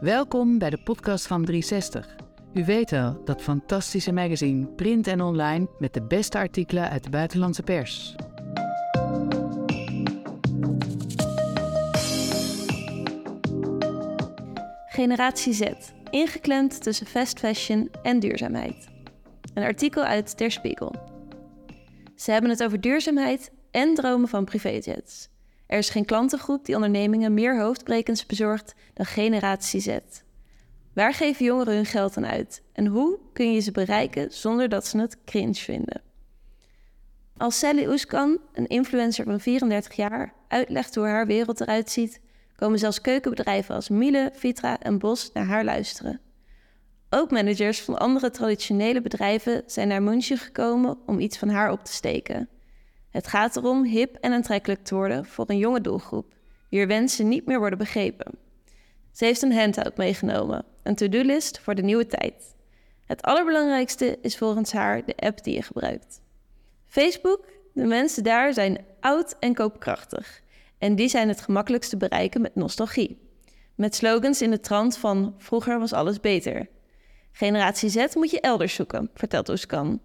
Welkom bij de podcast van 360. U weet wel, dat fantastische magazine, print en online, met de beste artikelen uit de buitenlandse pers. Generatie Z, ingeklemd tussen fast fashion en duurzaamheid. Een artikel uit Der Spiegel. Ze hebben het over duurzaamheid en dromen van privéjets. Er is geen klantengroep die ondernemingen meer hoofdbrekens bezorgt dan Generatie Z. Waar geven jongeren hun geld aan uit en hoe kun je ze bereiken zonder dat ze het cringe vinden? Als Sally Oeskan, een influencer van 34 jaar, uitlegt hoe haar wereld eruit ziet, komen zelfs keukenbedrijven als Miele, Vitra en Bos naar haar luisteren. Ook managers van andere traditionele bedrijven zijn naar München gekomen om iets van haar op te steken. Het gaat erom hip en aantrekkelijk te worden voor een jonge doelgroep, wier wensen niet meer worden begrepen. Ze heeft een handout meegenomen, een to-do-list voor de nieuwe tijd. Het allerbelangrijkste is volgens haar de app die je gebruikt. Facebook, de mensen daar zijn oud en koopkrachtig. En die zijn het gemakkelijkst te bereiken met nostalgie. Met slogans in de trant van vroeger was alles beter. Generatie Z moet je elders zoeken, vertelt Oeskan.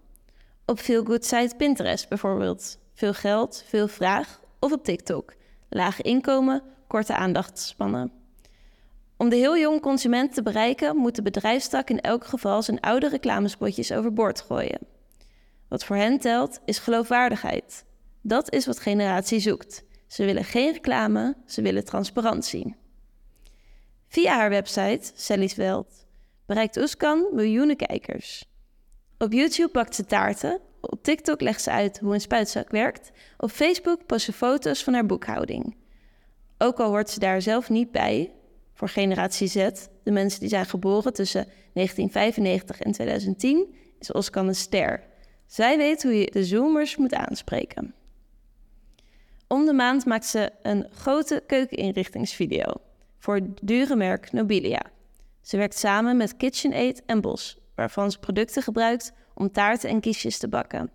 Op veel good site Pinterest bijvoorbeeld. Veel geld, veel vraag of op TikTok. Laag inkomen, korte aandachtspannen. Om de heel jonge consument te bereiken, moet de bedrijfstak in elk geval zijn oude reclamespotjes overboord gooien. Wat voor hen telt, is geloofwaardigheid. Dat is wat generatie zoekt. Ze willen geen reclame, ze willen transparantie. Via haar website, Sally's Welt, bereikt Oeskan miljoenen kijkers. Op YouTube bakt ze taarten, op TikTok legt ze uit hoe een spuitzak werkt, op Facebook post ze foto's van haar boekhouding. Ook al hoort ze daar zelf niet bij, voor generatie Z, de mensen die zijn geboren tussen 1995 en 2010, is Oscar een ster. Zij weet hoe je de zoomers moet aanspreken. Om de maand maakt ze een grote keukeninrichtingsvideo voor het dure merk Nobilia. Ze werkt samen met KitchenAid en Bos, waarvan ze producten gebruikt om taarten en kiesjes te bakken.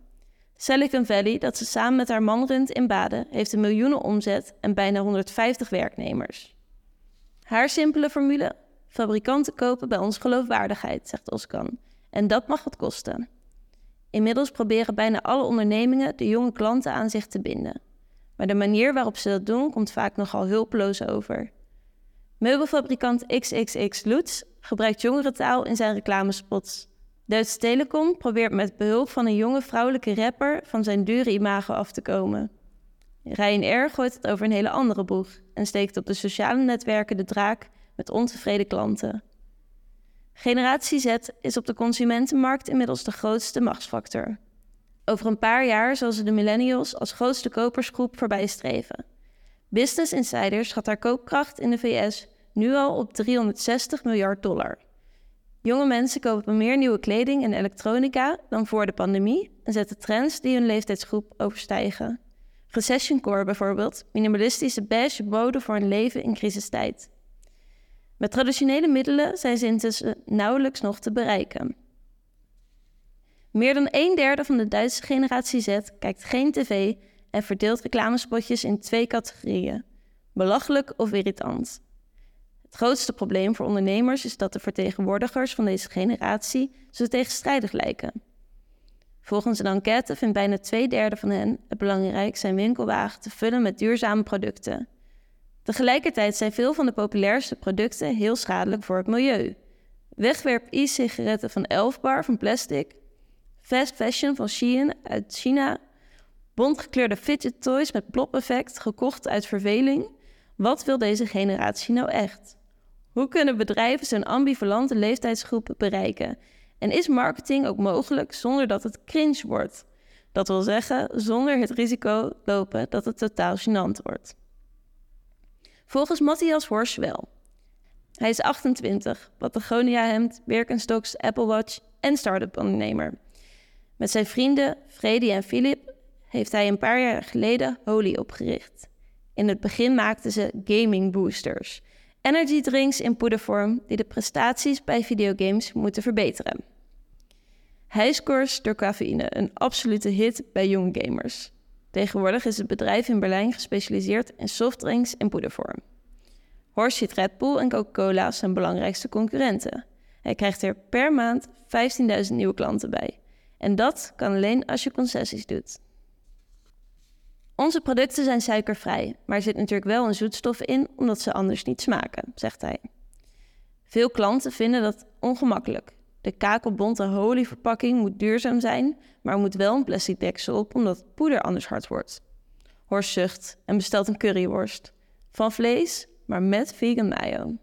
Silicon Valley, dat ze samen met haar man runt in Baden, heeft een miljoenen omzet en bijna 150 werknemers. Haar simpele formule? Fabrikanten kopen bij ons geloofwaardigheid, zegt Oskan. En dat mag wat kosten. Inmiddels proberen bijna alle ondernemingen de jonge klanten aan zich te binden. Maar de manier waarop ze dat doen komt vaak nogal hulpeloos over. Meubelfabrikant XXX Lutz gebruikt jongerentaal in zijn reclamespots. Duits Telekom probeert met behulp van een jonge vrouwelijke rapper van zijn dure imago af te komen. Ryanair gooit het over een hele andere boeg en steekt op de sociale netwerken de draak met ontevreden klanten. Generatie Z is op de consumentenmarkt inmiddels de grootste machtsfactor. Over een paar jaar zal ze de millennials als grootste kopersgroep voorbijstreven. Business Insider schat haar koopkracht in de VS nu al op 360 miljard dollar. Jonge mensen kopen meer nieuwe kleding en elektronica dan voor de pandemie en zetten trends die hun leeftijdsgroep overstijgen. Recession Core bijvoorbeeld, minimalistische beige mode voor een leven in crisistijd. Met traditionele middelen zijn ze intussen nauwelijks nog te bereiken. Meer dan een derde van de Duitse generatie Z kijkt geen tv en verdeelt reclamespotjes in twee categorieën: belachelijk of irritant. Het grootste probleem voor ondernemers is dat de vertegenwoordigers van deze generatie zo tegenstrijdig lijken. Volgens een enquête vindt bijna twee derde van hen het belangrijk zijn winkelwagen te vullen met duurzame producten. Tegelijkertijd zijn veel van de populairste producten heel schadelijk voor het milieu. Wegwerp e-sigaretten van Elfbar van plastic, fast fashion van Shein uit China, bontgekleurde fidget toys met plop-effect gekocht uit verveling. Wat wil deze generatie nou echt? Hoe kunnen bedrijven zo'n ambivalente leeftijdsgroep bereiken en is marketing ook mogelijk zonder dat het cringe wordt? Dat wil zeggen, zonder het risico lopen dat het totaal gênant wordt. Volgens Matthias Horsch wel. Hij is 28, Patagonia-hemd, Birkenstocks, Apple Watch en start-up ondernemer. Met zijn vrienden Freddy en Philip heeft hij een paar jaar geleden Holy opgericht. In het begin maakten ze gaming boosters, energy drinks in poedervorm die de prestaties bij videogames moeten verbeteren. Highscores door cafeïne, een absolute hit bij jonge gamers. Tegenwoordig is het bedrijf in Berlijn gespecialiseerd in softdrinks in poedervorm. Horst ziet Red Bull en Coca-Cola zijn belangrijkste concurrenten. Hij krijgt er per maand 15.000 nieuwe klanten bij. En dat kan alleen als je concessies doet. Onze producten zijn suikervrij, maar er zit natuurlijk wel een zoetstof in omdat ze anders niet smaken, zegt hij. Veel klanten vinden dat ongemakkelijk. De kakelbonte holy-verpakking moet duurzaam zijn, maar moet wel een plastic deksel op omdat het poeder anders hard wordt. Horst zucht en bestelt een curryworst. Van vlees, maar met vegan mayo.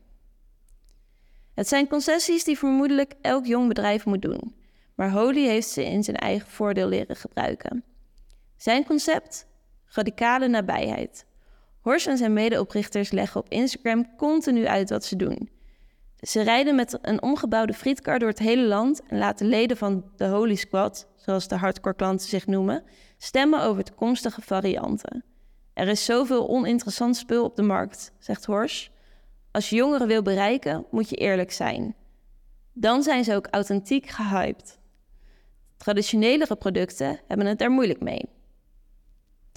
Het zijn concessies die vermoedelijk elk jong bedrijf moet doen, maar Holy heeft ze in zijn eigen voordeel leren gebruiken. Zijn concept? Radicale nabijheid. Horst en zijn medeoprichters leggen op Instagram continu uit wat ze doen. Ze rijden met een omgebouwde frietkar door het hele land en laten leden van de Holy Squad, zoals de hardcore klanten zich noemen, stemmen over toekomstige varianten. Er is zoveel oninteressant spul op de markt, zegt Horsch. Als je jongeren wil bereiken, moet je eerlijk zijn. Dan zijn ze ook authentiek gehyped. Traditionelere producten hebben het er moeilijk mee.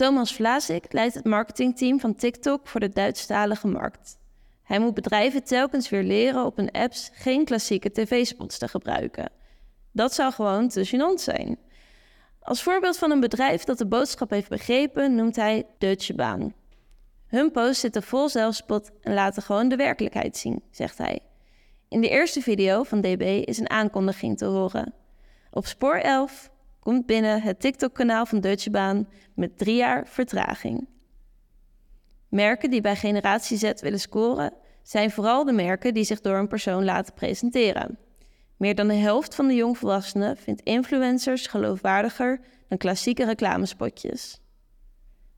Thomas Vlaasik leidt het marketingteam van TikTok voor de Duitsstalige markt. Hij moet bedrijven telkens weer leren op hun apps geen klassieke tv-spots te gebruiken. Dat zou gewoon te gênant zijn. Als voorbeeld van een bedrijf dat de boodschap heeft begrepen, noemt hij Deutsche Bahn. Hun posts zitten vol zelfspot en laten gewoon de werkelijkheid zien, zegt hij. In de eerste video van DB is een aankondiging te horen. Op spoor 11 komt binnen het TikTok-kanaal van Deutsche Bahn met drie jaar vertraging. Merken die bij Generatie Z willen scoren, zijn vooral de merken die zich door een persoon laten presenteren. Meer dan de helft van de jongvolwassenen vindt influencers geloofwaardiger dan klassieke reclamespotjes.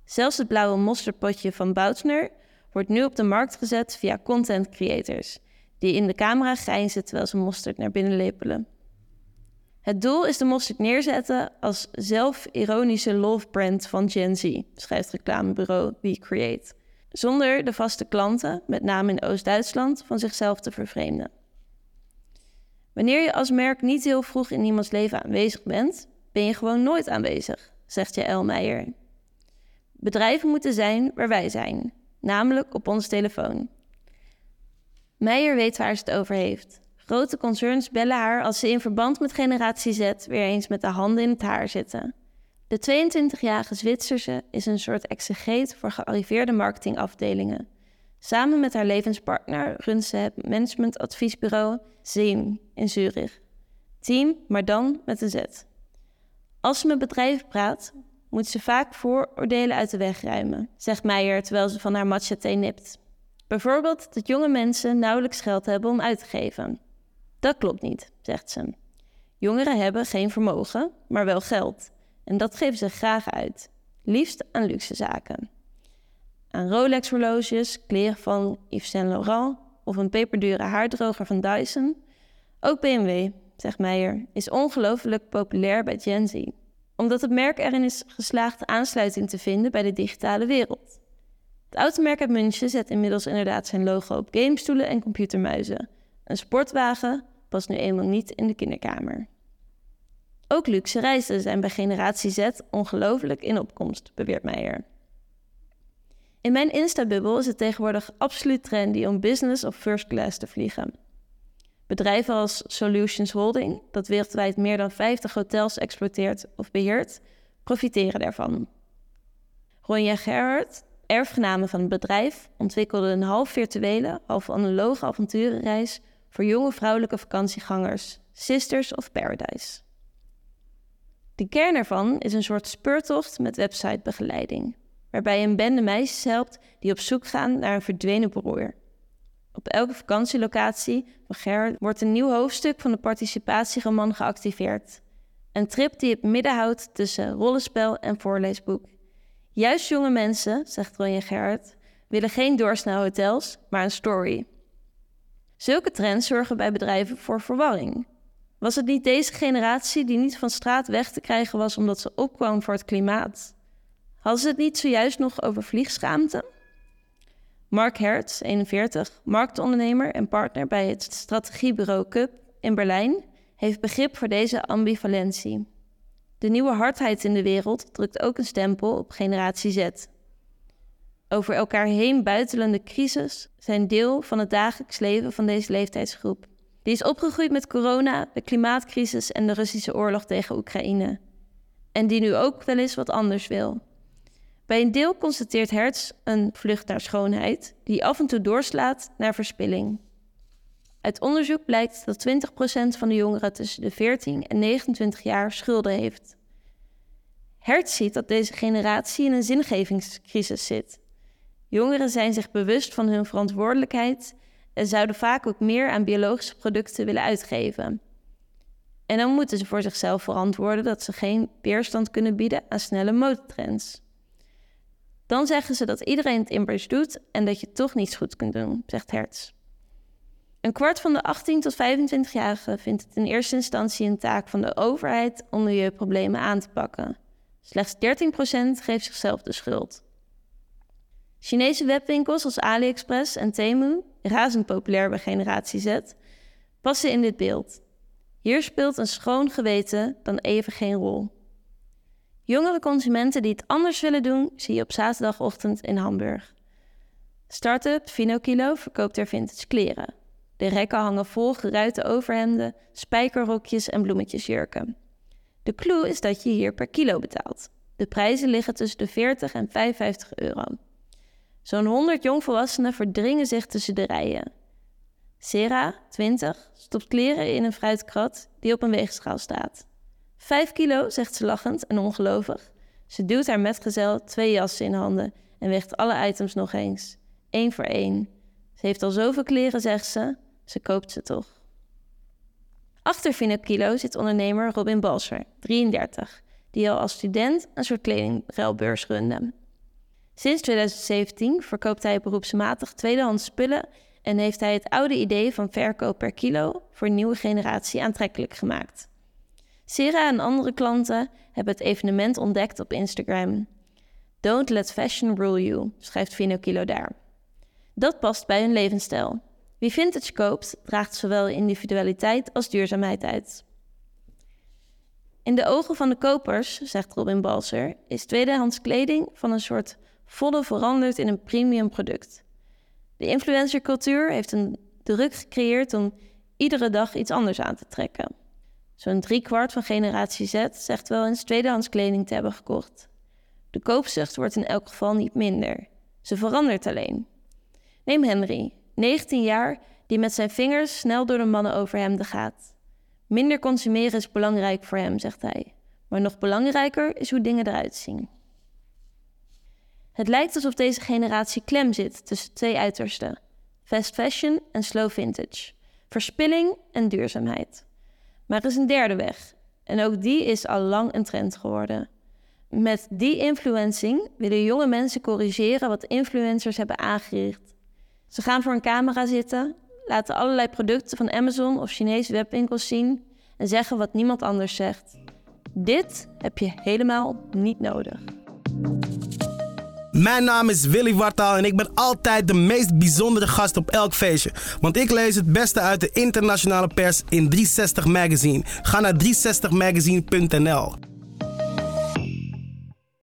Zelfs het blauwe mosterdpotje van Boutsner wordt nu op de markt gezet via content creators, die in de camera grijnzen terwijl ze mosterd naar binnen lepelen. Het doel is de mosterd neerzetten als zelfironische love brand van Gen Z, schrijft reclamebureau We Create, zonder de vaste klanten, met name in Oost-Duitsland, van zichzelf te vervreemden. Wanneer je als merk niet heel vroeg in iemands leven aanwezig bent, ben je gewoon nooit aanwezig, zegt Jaël Meijer. Bedrijven moeten zijn waar wij zijn, namelijk op ons telefoon. Meijer weet waar ze het over heeft. Grote concerns bellen haar als ze in verband met Generatie Z weer eens met de handen in het haar zitten. De 22-jarige Zwitserse is een soort exegeet voor gearriveerde marketingafdelingen. Samen met haar levenspartner runt ze het managementadviesbureau Zeem in Zurich. Team, maar dan met een Z. Als ze met bedrijven praat, moet ze vaak vooroordelen uit de weg ruimen, zegt Meijer terwijl ze van haar matcha thee nipt. Bijvoorbeeld dat jonge mensen nauwelijks geld hebben om uit te geven. Dat klopt niet, zegt ze. Jongeren hebben geen vermogen, maar wel geld. En dat geven ze graag uit. Liefst aan luxe zaken. Aan Rolex-horloges, kleren van Yves Saint Laurent of een peperdure haardroger van Dyson. Ook BMW, zegt Meijer, is ongelooflijk populair bij Gen Z. Omdat het merk erin is geslaagd aansluiting te vinden bij de digitale wereld. Het automerk uit München zet inmiddels inderdaad zijn logo op gamestoelen en computermuizen. Een sportwagen past nu eenmaal niet in de kinderkamer. Ook luxe reizen zijn bij generatie Z ongelooflijk in opkomst, beweert Meijer. In mijn Insta-bubbel is het tegenwoordig absoluut trendy om business of first class te vliegen. Bedrijven als Solutions Holding, dat wereldwijd meer dan 50 hotels exploiteert of beheert, profiteren daarvan. Ronja Gerhard, erfgename van het bedrijf, ontwikkelde een half virtuele, half analoge avonturenreis voor jonge vrouwelijke vakantiegangers, Sisters of Paradise. De kern ervan is een soort speurtocht met websitebegeleiding, waarbij een bende meisjes helpt die op zoek gaan naar een verdwenen broer. Op elke vakantielocatie van Gerard wordt een nieuw hoofdstuk van de participatieroman geactiveerd. Een trip die het midden houdt tussen rollenspel en voorleesboek. Juist jonge mensen, zegt Ronja Gerard, willen geen doorsnelhotels, maar een story. Zulke trends zorgen bij bedrijven voor verwarring. Was het niet deze generatie die niet van straat weg te krijgen was omdat ze opkwam voor het klimaat? Hadden ze het niet zojuist nog over vliegschaamte? Mark Hertz, 41, marktondernemer en partner bij het strategiebureau CUP in Berlijn, heeft begrip voor deze ambivalentie. De nieuwe hardheid in de wereld drukt ook een stempel op generatie Z. over elkaar heen buitelende crisis zijn deel van het dagelijks leven van deze leeftijdsgroep. Die is opgegroeid met corona, de klimaatcrisis en de Russische oorlog tegen Oekraïne. En die nu ook wel eens wat anders wil. Bij een deel constateert Hertz een vlucht naar schoonheid, die af en toe doorslaat naar verspilling. Uit onderzoek blijkt dat 20% van de jongeren tussen de 14 en 29 jaar schulden heeft. Hertz ziet dat deze generatie in een zingevingscrisis zit. Jongeren zijn zich bewust van hun verantwoordelijkheid en zouden vaak ook meer aan biologische producten willen uitgeven. En dan moeten ze voor zichzelf verantwoorden dat ze geen weerstand kunnen bieden aan snelle modetrends. Dan zeggen ze dat iedereen het immers doet en dat je toch niets goed kunt doen, zegt Hertz. Een kwart van de 18 tot 25-jarigen vindt het in eerste instantie een taak van de overheid om milieuproblemen aan te pakken. Slechts 13% geeft zichzelf de schuld. Chinese webwinkels als AliExpress en Temu, razend populair bij generatie Z, passen in dit beeld. Hier speelt een schoon geweten dan even geen rol. Jongere consumenten die het anders willen doen, zie je op zaterdagochtend in Hamburg. Startup Finokilo verkoopt er vintage kleren. De rekken hangen vol geruite overhemden, spijkerrokjes en bloemetjesjurken. De clue is dat je hier per kilo betaalt. De prijzen liggen tussen de 40 en 55 euro. Zo'n 100 jongvolwassenen verdringen zich tussen de rijen. Sera, 20, stopt kleren in een fruitkrat die op een weegschaal staat. Vijf kilo, zegt ze lachend en ongelovig. Ze duwt haar metgezel twee jassen in handen en weegt alle items nog eens. Eén voor één. Ze heeft al zoveel kleren, zegt ze. Ze koopt ze toch. Achter Kilo zit ondernemer Robin Balser, 33, die al als student een soort kledingruilbeurs runde. Sinds 2017 verkoopt hij beroepsmatig tweedehands spullen en heeft hij het oude idee van verkoop per kilo voor nieuwe generatie aantrekkelijk gemaakt. Sera en andere klanten hebben het evenement ontdekt op Instagram. Don't let fashion rule you, schrijft Kilo daar. Dat past bij hun levensstijl. Wie vintage koopt, draagt zowel individualiteit als duurzaamheid uit. In de ogen van de kopers, zegt Robin Balser, is tweedehands kleding van een soort volle veranderd in een premium product. De influencercultuur heeft een druk gecreëerd om iedere dag iets anders aan te trekken. Zo'n driekwart van generatie Z zegt wel eens tweedehands kleding te hebben gekocht. De koopzucht wordt in elk geval niet minder. Ze verandert alleen. Neem Henry, 19 jaar, die met zijn vingers snel door de mannen over gaat. Minder consumeren is belangrijk voor hem, zegt hij. Maar nog belangrijker is hoe dingen eruit zien. Het lijkt alsof deze generatie klem zit tussen twee uitersten: fast fashion en slow vintage, verspilling en duurzaamheid. Maar er is een derde weg, en ook die is al lang een trend geworden. Met die influencing willen jonge mensen corrigeren wat influencers hebben aangericht. Ze gaan voor een camera zitten, laten allerlei producten van Amazon of Chinese webwinkels zien en zeggen wat niemand anders zegt. Dit heb je helemaal niet nodig. Mijn naam is Willy Wartaal en ik ben altijd de meest bijzondere gast op elk feestje. Want ik lees het beste uit de internationale pers in 360 Magazine. Ga naar 360magazine.nl.